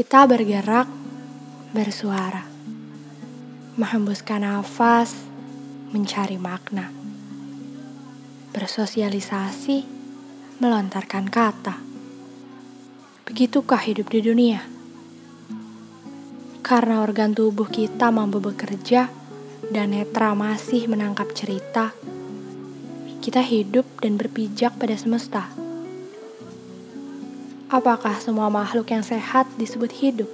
Kita bergerak, bersuara, menghembuskan nafas, mencari makna, bersosialisasi, melontarkan kata. Begitukah hidup di dunia? Karena organ tubuh kita mampu bekerja dan netra masih menangkap cerita, kita hidup dan berpijak pada semesta. Apakah semua makhluk yang sehat disebut hidup?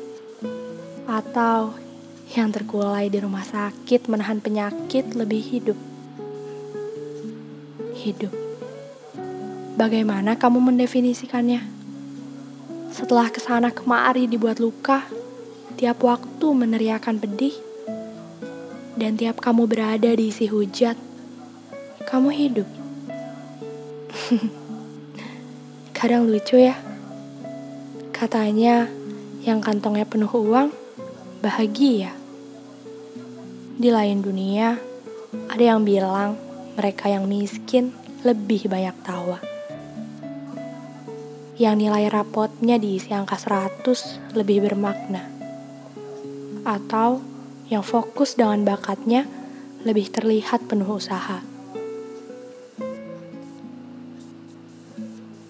Atau yang terkulai di rumah sakit menahan penyakit lebih hidup? Hidup. Bagaimana kamu mendefinisikannya? Setelah ke sana kemari dibuat luka, tiap waktu meneriakan pedih, dan tiap kamu berada di isi hujat, kamu hidup. Kadang lucu ya. Katanya yang kantongnya penuh uang bahagia. Di lain dunia, ada yang bilang mereka yang miskin lebih banyak tawa. Yang nilai rapotnya diisi angka 100 lebih bermakna. Atau yang fokus dengan bakatnya lebih terlihat penuh usaha.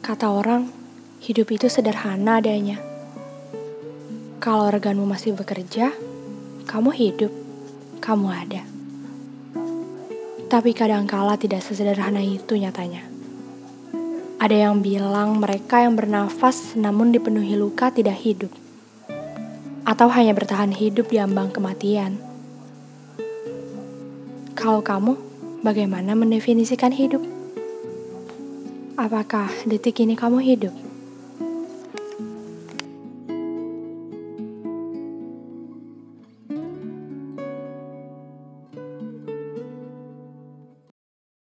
Kata orang, hidup itu sederhana adanya. Kalau organmu masih bekerja, kamu hidup, kamu ada. Tapi kadangkala tidak sesederhana itu nyatanya. Ada yang bilang mereka yang bernafas namun dipenuhi luka tidak hidup. Atau hanya bertahan hidup di ambang kematian. Kalau kamu, bagaimana mendefinisikan hidup? Apakah detik ini kamu hidup?